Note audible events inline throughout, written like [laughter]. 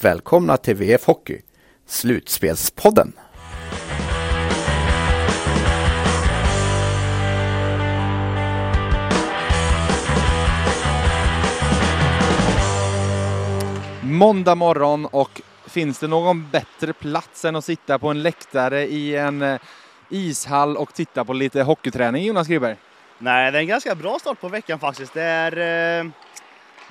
välkomna till VF Hockey, Slutspelspodden. Måndag morgon och finns det någon bättre plats än att sitta på en läktare i en eh, ishall och titta på lite hockeyträning, Jonas Griberg? Nej, det är en ganska bra start på veckan faktiskt. Det, är, eh,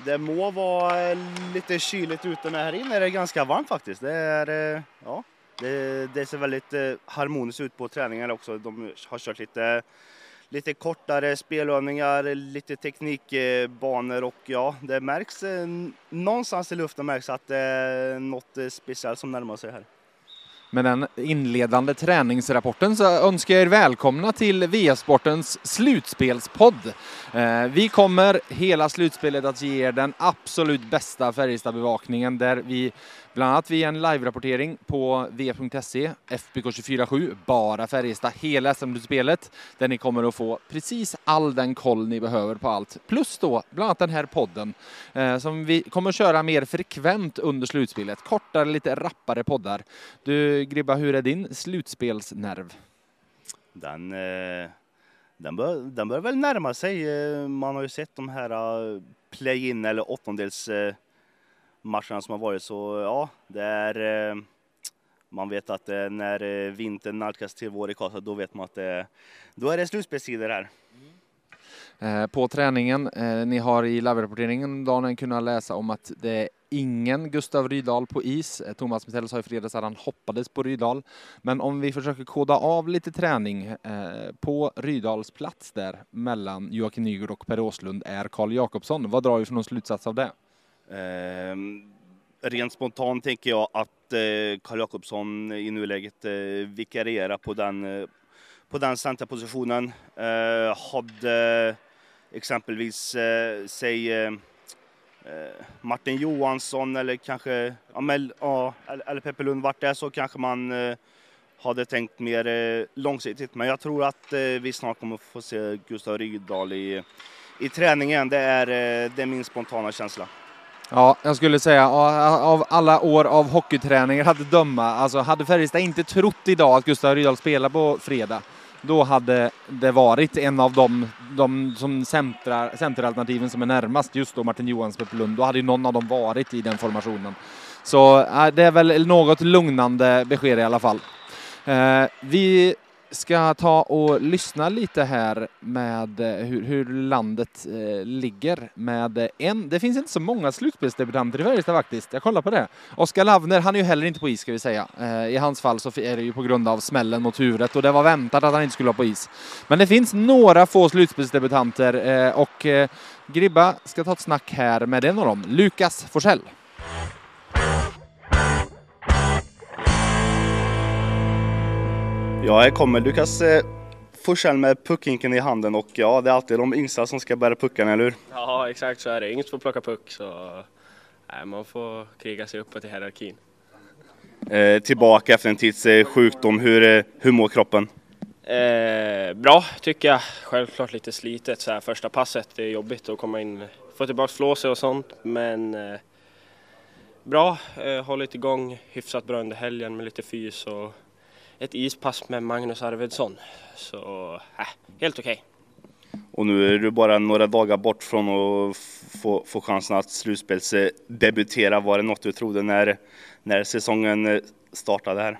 det må vara eh, lite kyligt ute, men här inne är det ganska varmt faktiskt. Det, är, eh, ja, det, det ser väldigt eh, harmoniskt ut på träningen också. De har kört lite lite kortare spelövningar, lite teknikbanor och ja, det märks någonstans i luften märks att det är något speciellt som närmar sig här. Med den inledande träningsrapporten så önskar jag er välkomna till VF-sportens slutspelspodd. Eh, vi kommer hela slutspelet att ge er den absolut bästa Färjestadbevakningen där vi Bland annat via en live-rapportering på v.se, FBK247, bara Färjestad, hela SM-slutspelet, där ni kommer att få precis all den koll ni behöver på allt. Plus då bland annat den här podden eh, som vi kommer att köra mer frekvent under slutspelet. Kortare, lite rappare poddar. Du Gribba, hur är din slutspelsnerv? Den, eh, den, bör, den bör väl närma sig. Eh, man har ju sett de här eh, play-in eller åttondels eh, matcherna som har varit. Så ja, det är, eh, man vet att eh, när eh, vintern nalkas till vår i Karlstad, då vet man att det, då är det slutspelstider här. Mm. På träningen, ni har i live-rapporteringen dagen kunnat läsa om att det är ingen Gustav Rydahl på is. Thomas Mitell sa i fredags att han hoppades på Rydahl. Men om vi försöker koda av lite träning på Rydals plats där mellan Joakim Nygård och Per Åslund är Karl Jakobsson. Vad drar vi för någon slutsats av det? Eh, rent spontant tänker jag att eh, Karl Jakobsson i nuläget eh, vikarierar på den, eh, på den centerpositionen. Eh, hade exempelvis, eh, säg eh, eh Martin Johansson eller kanske Amel, ja, eller Peppe Lund vart det så kanske man eh, hade tänkt mer eh, långsiktigt. Men jag tror att vi snart kommer få se Gustav Rydahl i, i träningen. Det är, det är min spontana känsla. Ja, jag skulle säga av alla år av hockeyträningar att döma, alltså hade Färjestad inte trott idag att Gustav Rydahl spelar på fredag, då hade det varit en av de, de som centrar, centeralternativen som är närmast, just då Martin Johansson på Lund. Då hade ju någon av dem varit i den formationen. Så det är väl något lugnande besked i alla fall. Eh, vi ska ta och lyssna lite här med eh, hur, hur landet eh, ligger med eh, en. Det finns inte så många slutspelsdebutanter i Färjestad faktiskt. Jag kollar på det. Oskar Lavner, han är ju heller inte på is ska vi säga. Eh, I hans fall så är det ju på grund av smällen mot huvudet och det var väntat att han inte skulle vara på is. Men det finns några få slutspelsdebutanter eh, och eh, Gribba ska ta ett snack här med en av dem, Lukas Forsell. Ja, här kommer Lukas eh, Forsell med puckhinken i handen och ja, det är alltid de yngsta som ska bära puckarna, eller hur? Ja, exakt så är det. Inget får plocka puck, så nej, man får kriga sig uppåt i hierarkin. Eh, tillbaka efter en tids eh, sjukdom, hur, eh, hur mår kroppen? Eh, bra tycker jag. Självklart lite slitet så här första passet. Det är jobbigt att komma in, få tillbaka flåset och sånt, men eh, bra. Eh, hållit igång hyfsat bra under helgen med lite fys och ett ispass med Magnus Arvidsson. Så äh, helt okej. Okay. Och nu är du bara några dagar bort från att få, få chansen att slutspelsdebutera. Var det något du trodde när, när säsongen eh, startade här?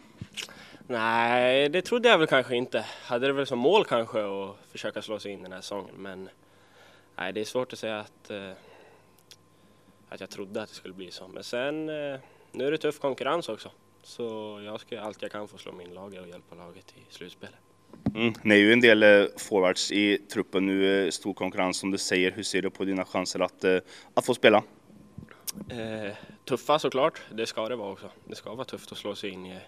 Nej, det trodde jag väl kanske inte. Hade det väl som mål kanske att försöka slå sig in den här säsongen. Men nej, det är svårt att säga att, eh, att jag trodde att det skulle bli så. Men sen, eh, nu är det tuff konkurrens också. Så jag ska allt jag kan få slå min lag och hjälpa laget i slutspelet. Mm. Ni är ju en del eh, forwards i truppen nu, stor konkurrens som du säger. Hur ser du på dina chanser att, eh, att få spela? Eh, tuffa såklart, det ska det vara också. Det ska vara tufft att slå sig in i,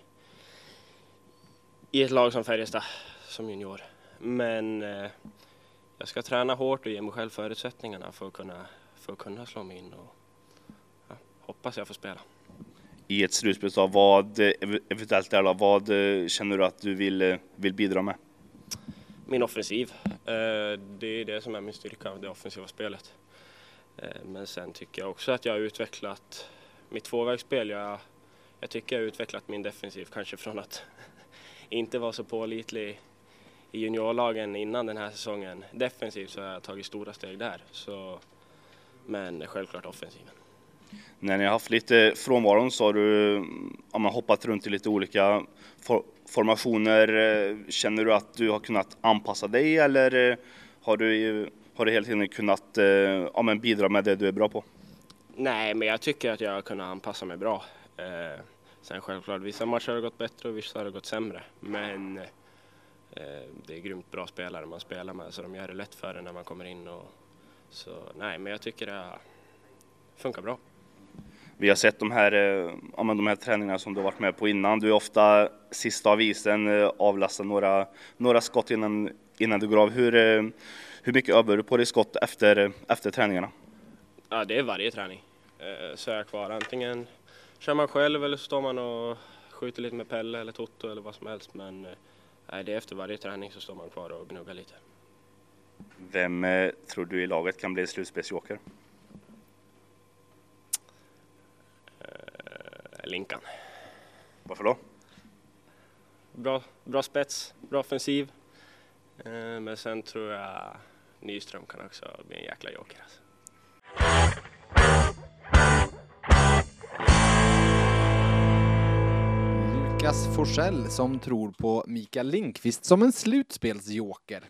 i ett lag som Färjestad som junior. Men eh, jag ska träna hårt och ge mig själv förutsättningarna för att kunna, för att kunna slå mig in och ja, hoppas jag får spela. I ett slutspel, så vad eh, eventuellt är vad eh, känner du att du vill, eh, vill bidra med? Min offensiv. Det är det som är min styrka, det offensiva spelet. Men sen tycker jag också att jag har utvecklat mitt tvåvägsspel. Jag, jag tycker jag har utvecklat min defensiv, kanske från att [laughs] inte vara så pålitlig i juniorlagen innan den här säsongen. Defensivt så har jag tagit stora steg där. Så, men självklart offensiven. När ni har haft lite frånvaron så har du ja, man hoppat runt i lite olika for formationer. Känner du att du har kunnat anpassa dig eller eh, har du, har du hela tiden kunnat eh, ja, men bidra med det du är bra på? Nej, men jag tycker att jag har kunnat anpassa mig bra. Eh, sen självklart, vissa matcher har gått bättre och vissa har gått sämre. Men eh, det är grymt bra spelare man spelar med så de gör det lätt för en när man kommer in. Och, så nej, men jag tycker det funkar bra. Vi har sett de här, eh, ja, men de här träningarna som du varit med på innan. Du är ofta sista av isen, eh, avlastar några, några skott innan, innan du går av. Hur, eh, hur mycket övar du på dig skott efter, efter träningarna? Ja, det är varje träning. Så är jag kvar. Antingen kör man själv eller så står man och skjuter lite med Pelle eller Toto eller vad som helst. Men nej, det är efter varje träning så står man kvar och gnuggar lite. Vem tror du i laget kan bli slutspelsjoker? Linkan. Varför då? Bra, bra spets, bra offensiv. Eh, men sen tror jag Nyström kan också bli en jäkla joker. Alltså. Lukas Forsell som tror på Mikael Linkvist som en slutspelsjoker.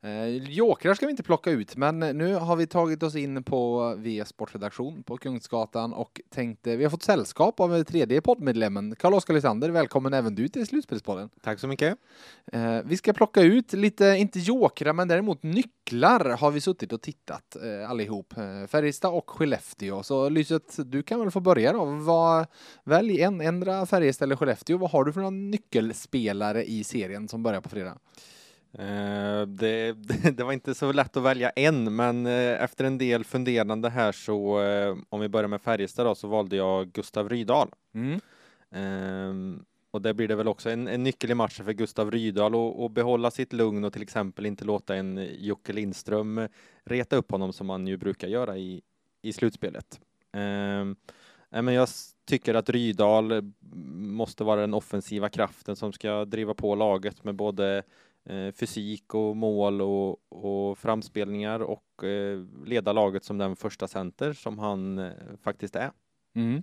Eh, jokrar ska vi inte plocka ut, men nu har vi tagit oss in på V Sportredaktion på Kungsgatan och tänkte, vi har fått sällskap av den tredje poddmedlemmen, Carl-Oskar Lysander. Välkommen även du till Slutspelspodden. Tack så mycket. Eh, vi ska plocka ut lite, inte jokrar, men däremot nycklar har vi suttit och tittat eh, allihop. Eh, Färjestad och Skellefteå. Så Lyset, du kan väl få börja då. Vad, välj en, ändra Färjestad eller Skellefteå. Vad har du för några nyckelspelare i serien som börjar på fredag? Uh, det, [laughs] det, var inte så lätt att välja en, men uh, efter en del funderande här så, uh, om vi börjar med Färjestad då, så valde jag Gustav Rydahl. Mm. Ehm, och det blir det väl också en, en nyckel i matchen för Gustav Rydahl och, och behålla sitt lugn och till exempel inte låta en Jocke Lindström reta upp honom som man ju brukar göra i, i slutspelet. Ehm, men jag tycker att Rydahl måste vara den offensiva kraften som ska driva på laget med både eh, fysik och mål och, och framspelningar och eh, leda laget som den första center som han eh, faktiskt är. Mm.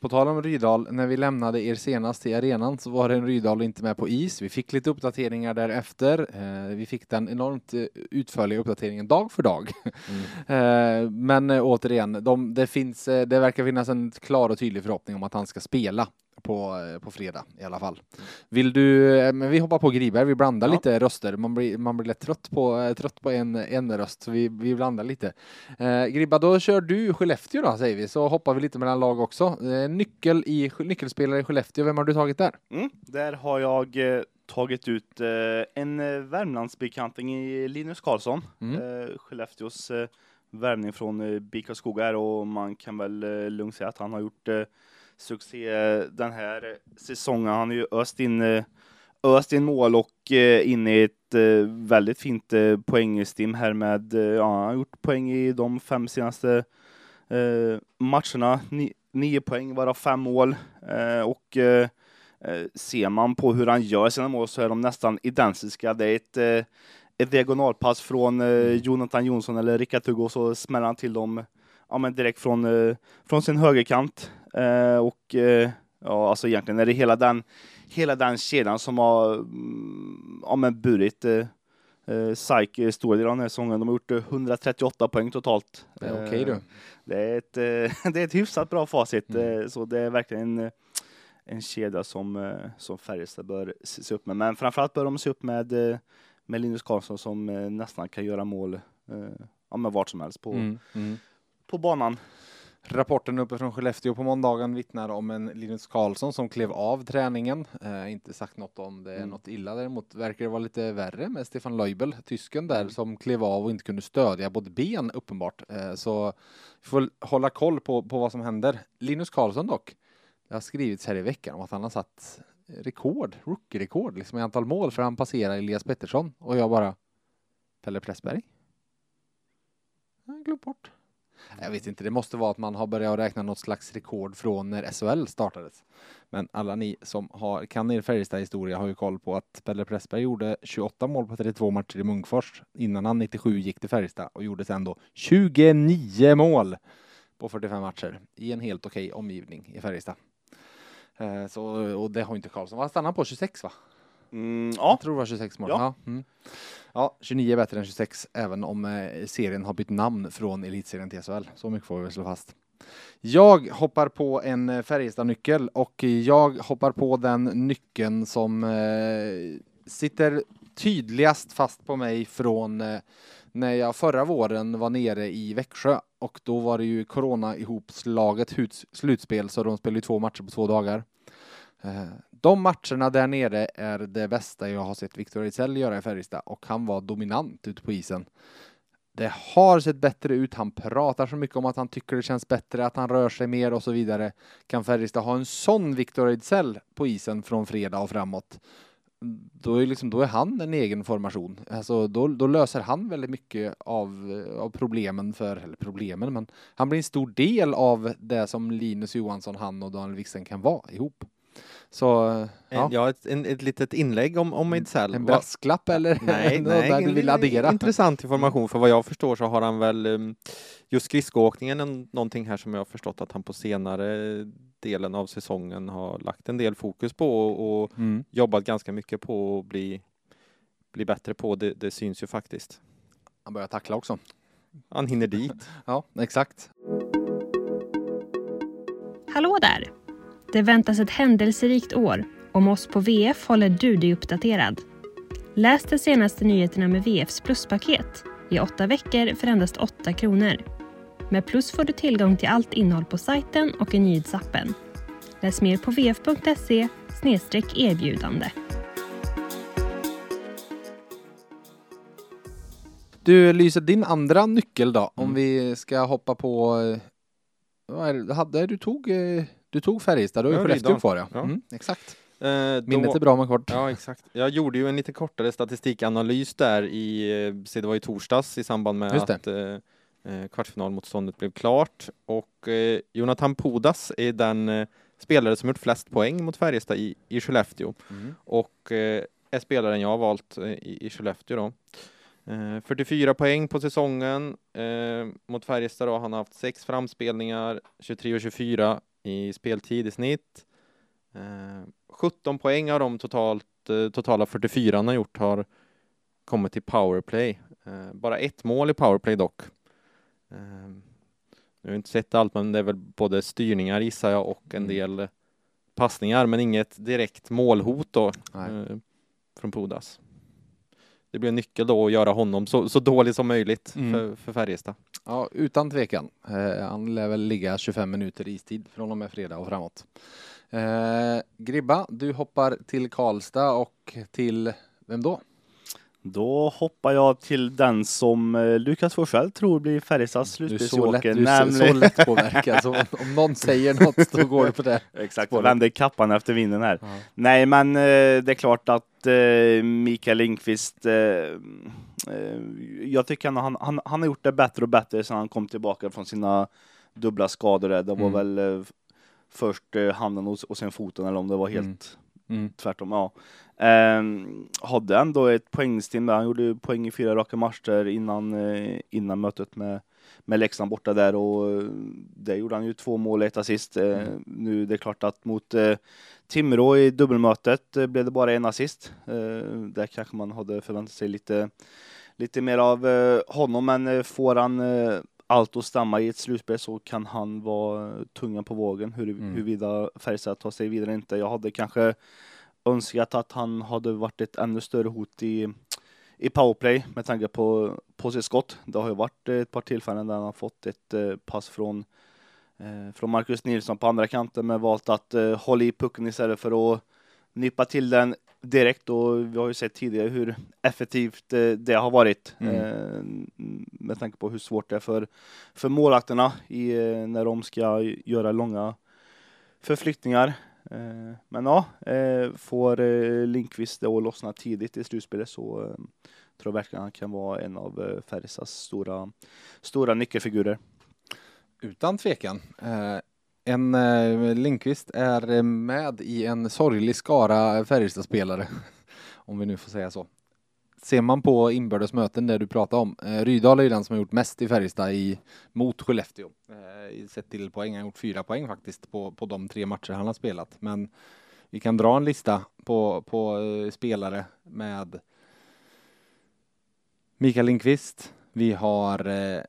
På tal om Rydal, när vi lämnade er senast i arenan så var en Rydal inte med på is. Vi fick lite uppdateringar därefter. Eh, vi fick den enormt eh, utförliga uppdateringen dag för dag. Mm. [laughs] Eh, men återigen, de, det, finns, det verkar finnas en klar och tydlig förhoppning om att han ska spela på, på fredag i alla fall. Vill du, eh, men vi hoppar på Griberg, vi blandar ja. lite röster. Man blir, man blir lätt trött på, eh, trött på en, en röst, så vi, vi blandar lite. Eh, Gribba, då kör du Skellefteå då, säger vi, så hoppar vi lite mellan lag också. Eh, nyckel i, nyckelspelare i Skellefteå, vem har du tagit där? Mm, där har jag eh, tagit ut eh, en Värmlandsbekanting i Linus Karlsson, mm. Skellefteås värvning från BIK Skogar och man kan väl lugnt säga att han har gjort succé eh, den här säsongen. Han har ju öst in, eh, öst in mål och eh, in i ett väldigt fint poängstim här med, ja, han har gjort poäng i de fem senaste matcherna. Ni, nio poäng, varav fem mål. Och ser man på hur han gör sina mål så är de nästan identiska. Det är ett, ett diagonalpass från Jonathan Jonsson eller Rickard Hugo så smäller han till dem ja, men direkt från, från sin högerkant. Eh, och eh, ja, alltså egentligen är det hela den, hela den kedjan som har mm, ja, men burit eh, SAIK stora delar av den här säsongen. De har gjort 138 poäng totalt. Det är okej okay, du. Det är, ett, [laughs] det är ett hyfsat bra facit, mm. så det är verkligen en, en kedja som, som Färjestad bör se upp med. Men framförallt bör de se upp med, med Linus Karlsson som nästan kan göra mål ja, med vart som helst på, mm. Mm. på banan. Rapporten uppe från Skellefteå på måndagen vittnar om en Linus Karlsson som klev av träningen. Eh, inte sagt något om det är mm. något illa däremot verkar det vara lite värre med Stefan Leubel, tysken där mm. som klev av och inte kunde stödja både ben uppenbart. Eh, så vi får hålla koll på, på vad som händer. Linus Karlsson dock, det har skrivits här i veckan om att han har satt rekord, rookie-rekord liksom i antal mål för han passerar Elias Pettersson och jag bara Pelle Pressberg? Jag glömt bort. Jag vet inte, det måste vara att man har börjat räkna något slags rekord från när SHL startades. Men alla ni som har, kan er Färjestad historia har ju koll på att Pelle Pressberg gjorde 28 mål på 32 matcher i Munkfors innan han 97 gick till Färjestad och gjorde sen då 29 mål på 45 matcher i en helt okej omgivning i Färjestad. Eh, så, och det har inte Karlsson. Vad stannade på? 26 va? Mm, ja. Jag tror det var 26 mål. Ja. Ja, mm. ja, 29 är bättre än 26 även om eh, serien har bytt namn från elitserien till SHL. Så mycket får vi slå fast. Jag hoppar på en eh, Färjestad-nyckel och jag hoppar på den nyckeln som eh, sitter tydligast fast på mig från eh, när jag förra våren var nere i Växjö och då var det ju corona ihopslaget slutspel så de spelade två matcher på två dagar. Eh, de matcherna där nere är det bästa jag har sett Victor Ejdsell göra i Färjestad och han var dominant ute på isen. Det har sett bättre ut. Han pratar så mycket om att han tycker det känns bättre, att han rör sig mer och så vidare. Kan Färjestad ha en sån Victor Ejdsell på isen från fredag och framåt? Mm, då är, liksom, då är han en egen formation. Alltså, då, då löser han väldigt mycket av, eh, av problemen för, eller problemen, men han blir en stor del av det som Linus Johansson, han och Daniel Wiksten kan vara ihop. Så, ja. ja ett, en, ett litet inlägg om, om Ejdsell. En brasklapp eller nej, [laughs] nej, du vill addera? Intressant information, för vad jag förstår så har han väl um, just skridskoåkningen någonting här som jag har förstått att han på senare delen av säsongen har lagt en del fokus på och mm. jobbat ganska mycket på att bli, bli bättre på. Det, det syns ju faktiskt. Han börjar tackla också. Han hinner dit. [laughs] ja, exakt. Hallå där! Det väntas ett händelserikt år. Om oss på VF håller du dig uppdaterad. Läs de senaste nyheterna med VFs pluspaket i åtta veckor för endast 8 kronor. Med Plus får du tillgång till allt innehåll på sajten och i nyhetsappen. Läs mer på vf.se erbjudande. Du Lyse, din andra nyckel då, mm. om vi ska hoppa på... Vad är det, hade, du tog eh, du tog Färjestad, du har ju Skellefteå kvar ja. ja. Mm, exakt. Eh, Minnet är bra men kort. Ja, exakt. Jag gjorde ju en lite kortare statistikanalys där i, eh, se det var i torsdags i samband med att eh, eh, kvartsfinalmotståndet blev klart. Och eh, Jonathan Pudas är den eh, spelare som gjort flest poäng mot Färjestad i, i Skellefteå. Mm. Och eh, är spelaren jag har valt eh, i, i Skellefteå då. 44 poäng på säsongen eh, mot Färjestad då. Han har haft sex framspelningar, 23 och 24 i speltid i snitt. Eh, 17 poäng av de totalt, eh, totala 44 han har gjort har kommit till powerplay. Eh, bara ett mål i powerplay dock. Eh, jag har inte sett allt, men det är väl både styrningar gissar jag och en mm. del passningar, men inget direkt målhot då eh, från Podas det blir en nyckel då att göra honom så, så dålig som möjligt mm. för, för Färjestad. Ja, utan tvekan. Eh, han lär väl ligga 25 minuter istid från och med fredag och framåt. Eh, Gribba, du hoppar till Karlstad och till vem då? Då hoppar jag till den som eh, Lukas Forsell tror blir Färjestads slutspelsjoker. Du är så lätt, så påverkad, så om någon säger något då [laughs] går du på det. Exakt, vänder kappan efter vinden här. Ja. Nej, men eh, det är klart att eh, Mikael Lindqvist, jag tycker han, han, han har gjort det bättre och bättre sedan han kom tillbaka från sina dubbla skador. Det var mm. väl först handen och, och sen foten eller om det var helt mm. Mm. Tvärtom, ja. Um, hade ändå ett poängstim där. Han gjorde poäng i fyra raka matcher innan, uh, innan mötet med, med Leksand borta där och uh, där gjorde han ju två mål och ett assist. Uh, mm. Nu det är klart att mot uh, Timrå i dubbelmötet blev det bara en assist. där kanske man hade förväntat sig lite, lite mer av honom, men får han allt att stämma i ett slutspel så kan han vara tungan på vågen hur, mm. huruvida Färjestad tar sig vidare inte. Jag hade kanske önskat att han hade varit ett ännu större hot i, i powerplay med tanke på, på sitt skott. Det har ju varit ett par tillfällen där han har fått ett eh, pass från eh, från Marcus Nilsson på andra kanten men valt att eh, hålla i pucken istället för att nypa till den direkt och vi har ju sett tidigare hur effektivt eh, det har varit Mm. eh, med tanke på hur svårt det är för, för målvakterna i, eh, när de ska göra långa förflyttningar. Men ja, får Linkvist det att lossna tidigt i slutspelet så tror jag verkligen han kan vara en av Färjestads stora, stora nyckelfigurer. Utan tvekan. En eh, Lindqvist är eh, med i en sorglig skara Färjestadspelare, [laughs] om vi nu får säga så. Ser man på inbördes möten där du pratar om, eh, Rydal är ju den som har gjort mest i Färjestad i, mot Skellefteå. Eh, sett till poäng, han har gjort fyra poäng faktiskt på, på de tre matcher han har spelat. Men vi kan dra en lista på, på eh, spelare med Mikael Lindqvist, vi har eh,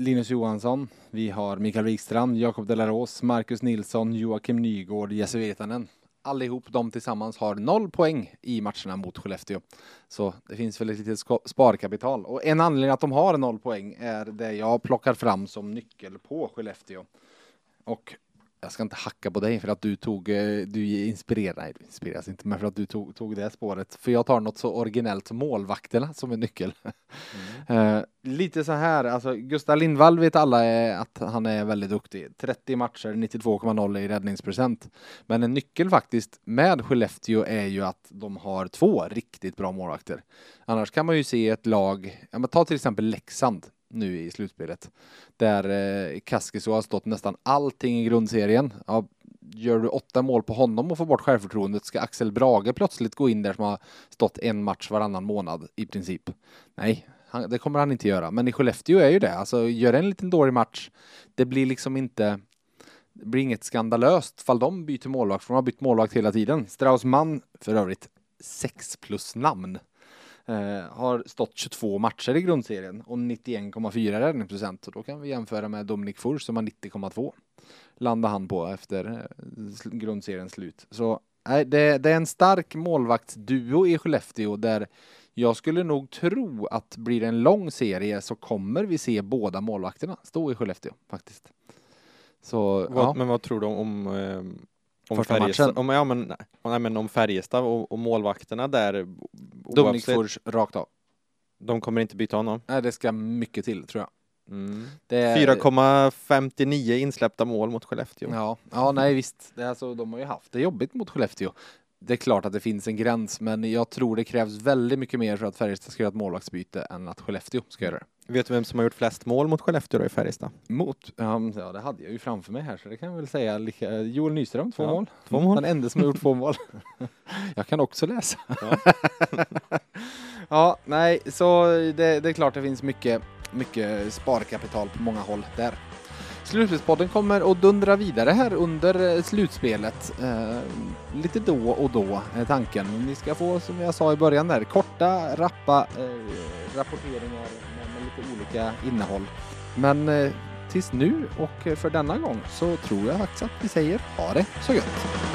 Linus Johansson, vi har Mikael Wikstrand, Jakob Delaros, Marcus Nilsson, Joakim Nygård, Jesse Virtanen. Allihop de tillsammans har noll poäng i matcherna mot Skellefteå. Så det finns väl ett litet sparkapital. Och en anledning att de har noll poäng är det jag plockar fram som nyckel på Skellefteå. Och jag ska inte hacka på dig för att du tog, eh, du inspirerar, nej du inspireras inte, men för att du tog, tog det spåret. För jag tar något så originellt som målvakterna som en nyckel. [laughs] Eh, lite så här, alltså Gustav Lindvall vet alla är att han är väldigt duktig. 30 matcher, 92,0 i räddningsprocent. Men en nyckel faktiskt med Skellefteå är ju att de har två riktigt bra målvakter. Annars kan man ju se ett lag, ja men ta till exempel Leksand nu i slutspelet. Där eh, Kaskiso har stått nästan allting i grundserien. Ja, gör du åtta mål på honom och får bort självförtroendet ska Axel Brage plötsligt gå in där som har stått en match varannan månad i princip. Nej, han, det kommer han inte göra. Men i Skellefteå är ju det. Alltså gör en liten dålig match. Det blir liksom inte det blir inget skandalöst fall de byter målvakt, för de har bytt målvakt hela tiden. Straussman, för övrigt, sex plus namn. Eh, har stått 22 matcher i grundserien och 91,4 räddningsprocent. Och då kan vi jämföra med Dominik Furs som har 90,2. Landar han på efter eh, grundseriens slut. Så nej, det, det är en stark målvaktsduo i Skellefteå där jag skulle nog tro att blir det en lång serie så kommer vi se båda målvakterna stå i Skellefteå faktiskt. Så Vad, ja, Men vad tror du om, eh, om Första Färjestad? matchen? Om, ja, men, nej, men om Färjestad och, och målvakterna där. Dominik oavsett- Furs rakt av. De kommer inte byta honom. Nej, det ska mycket till tror jag. Mm. Är- 4,59 insläppta mål mot Skellefteå. Ja, ja nej visst. Det är alltså, de har ju haft det jobbigt mot Skellefteå. Det är klart att det finns en gräns, men jag tror det krävs väldigt mycket mer för att Färjestad ska göra ett målvaktsbyte än att Skellefteå ska göra det. Vet du vem som har gjort flest mål mot Skellefteå i Färjestad? Mot? Ja, men- ja, det hade jag ju framför mig här, så det kan jag väl säga. lika- Joel Nyström, två Ja, mål. två mål. Den enda som har gjort två mål. [laughs] jag kan också läsa. [laughs] Ja, nej, så det, det är klart det finns mycket, mycket sparkapital på många håll där. Slutspelspodden kommer att dundra vidare här under eh, slutspelet. Eh, lite då och då är tanken. Ni ska få, som jag sa i början där, korta, rappa eh, rapporteringar olika innehåll. Men eh, tills nu och eh, för denna gång så tror jag faktiskt att vi säger ha det så gött.